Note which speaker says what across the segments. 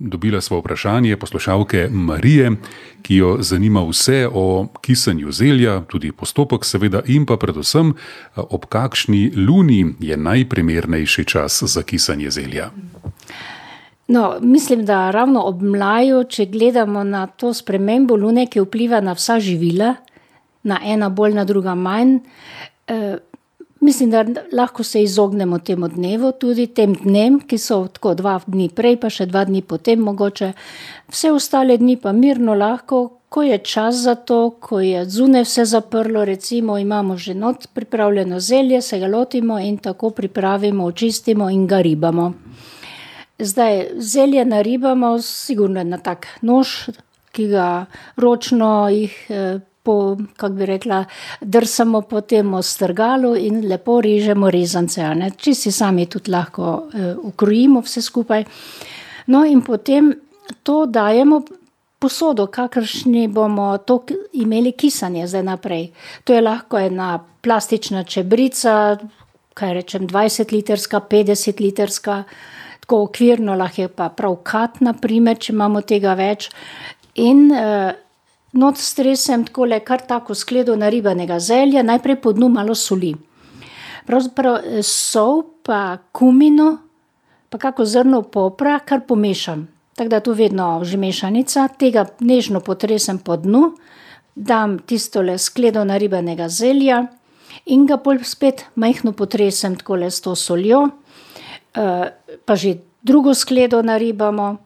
Speaker 1: dobila smo vprašanje poslušalke Marije, ki jo zanima vse o kisanju zelja, tudi postopek, seveda, in pa predvsem, ob kakšni luni je najprimernejši čas za kisanje zelja.
Speaker 2: No, mislim, da ravno ob mlaju, če gledamo na to spremembo lune, ki vpliva na vsa živila, na ena bolj, na druga manj. Mislim, da lahko se izognemo temu dnevu, tudi tem dnem, ki so tako dva dni prej, pa še dva dni potem mogoče. Vse ostale dni pa mirno lahko, ko je čas za to, ko je zunaj vse zaprlo, recimo imamo že not pripravljeno zelje, se ga lotimo in tako pripravimo, očistimo in ga ribamo. Zdaj, zelje naribamo sigurno na tak nož, ki ga ročno jih, po, kako bi rekla, drsamo po tem strgalu in lepo režemo rezance. Čisto si sami tudi lahko, ukrojimo vse skupaj. No, in potem to dajemo posodo, kakršni bomo to imeli kisanje zdaj naprej. To je lahko ena plastična čebrica, kaj rečem, dvajsetlitrska, petdesetlitrska, tako okvirno, lahko je pa prav kad, na primer, če imamo tega več. In, not stresem takole kar tako skledo naribanega zelja, najprej po dnu malo soli. Pravzaprav, sol pa kumino pa kako zrno popra kar pomešam. Tako da je to vedno že mešanica, tega nežno potresem po dnu, dam tistole skledo naribanega zelja in ga pol spet majhno potresem takole s to soljo. pa že drugo skledo naribamo,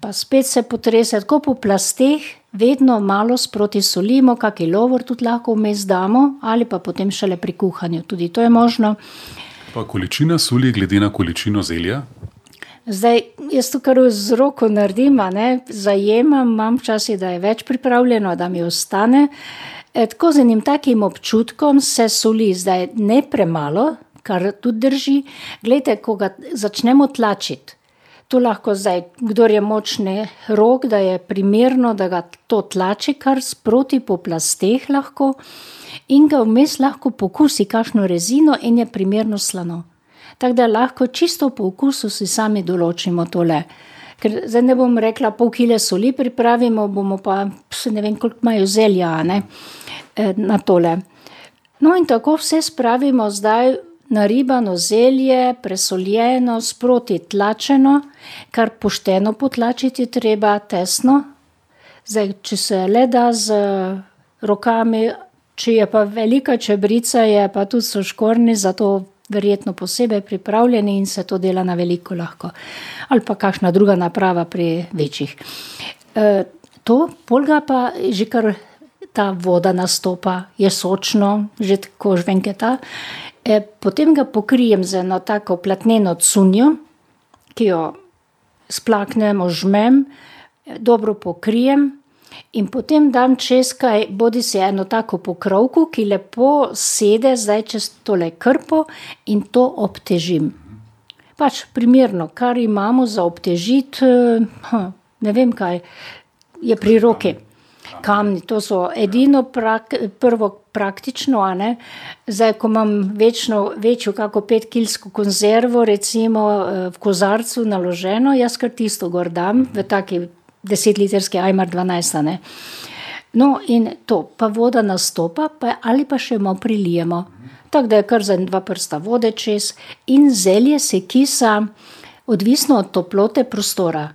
Speaker 2: pa spet se potrese, tako po plasteh, vedno malo sproti solimo, kak lovor tudi lahko vmes damo ali pa potem šele pri kuhanju, tudi to je možno.
Speaker 1: Pa količina soli glede na količino zelja?
Speaker 2: Zdaj, jaz to kar z roko naredim, zajemam, imam včasih, da je več pripravljeno, da mi ostane. tako z enim takim občutkom se soli zdaj ne premalo, kar tudi drži, glejte, ko ga začnemo tlačiti, to lahko zdaj, kdor je močnih rok, da je primerno, da ga to tlači kar sproti po plasteh lahko, in ga vmes lahko pokusi kakšno rezino in je primerno slano. Tako da lahko čisto po okusu si sami določimo tole. Ker zdaj ne bom rekla, pol kile soli pripravimo, bomo pa, saj ne vem, koliko imajo zelja, ne. na tole. No, in tako vse spravimo zdaj, naribano zelje, presoljeno, sproti tlačeno, kar pošteno potlačiti je treba, tesno. Zdaj, če se le da z rokami, če je pa velika čebrica, je pa tudi so škornji za to verjetno posebej pripravljeni in se to dela na veliko lahko. Ali pa kakšna druga naprava pri večjih. to, pol ga pa že kar ta voda nastopa, je sočno, že tako žvenketa. Potem ga pokrijem z eno tako platneno cunjo, ki jo splaknem, ožmem, dobro pokrijem in potem dam čez kaj, bodisi eno tako pokrovko, ki lepo sede zdaj čez tole krpo, in to obtežim. Pač primerno, kar imamo za obtežiti, ne vem, kaj je pri roki. Kamni, to so edino prvo praktično. Zdaj, ko imam večno, večjo, kako petkilsko konzervo recimo, v kozarcu naloženo, jaz kar tisto gor dam, v taki desetlitrski ajmar, dvanajst, a ne. No, in to, pa voda nastopa, pa ali pa še malo prilijemo. Tako da je kar za dva prsta vode čez in zelje se kisa odvisno od toplote prostora.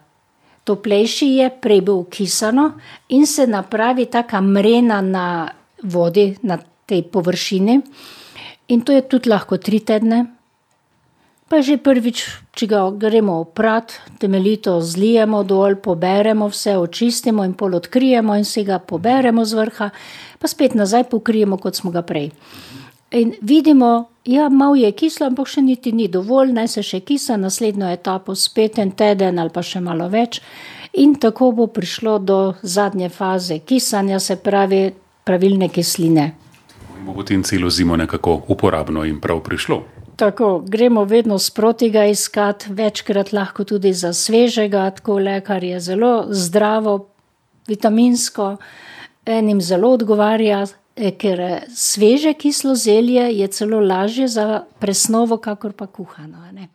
Speaker 2: Toplejši je, prej bo okisano in se napravi taka mrena na vodi, na tej površini. In to je tudi lahko tri tedne. Pa že prvič, če ga gremo oprat, temeljito zlijemo dol, poberemo vse, očistimo in pol odkrijemo in si ga poberemo z vrha, pa spet nazaj pokrijemo, kot smo ga prej. In vidimo, ja, malo je kislo, ampak še niti ni dovolj, naj se še kisa, naslednjo etapo spet en teden ali pa še malo več. In tako bo prišlo do zadnje faze kisanja, se pravi pravilne kisline.
Speaker 1: Bo potem celo zimo nekako uporabno in prav prišlo.
Speaker 2: Tako, gremo vedno sproti ga iskat, večkrat lahko tudi za svežega, takole, kar je zelo zdravo, vitaminsko, enim zelo odgovarja, ker, sveže kislo zelje je celo lažje za presnovo kakor pa kuhano, ne.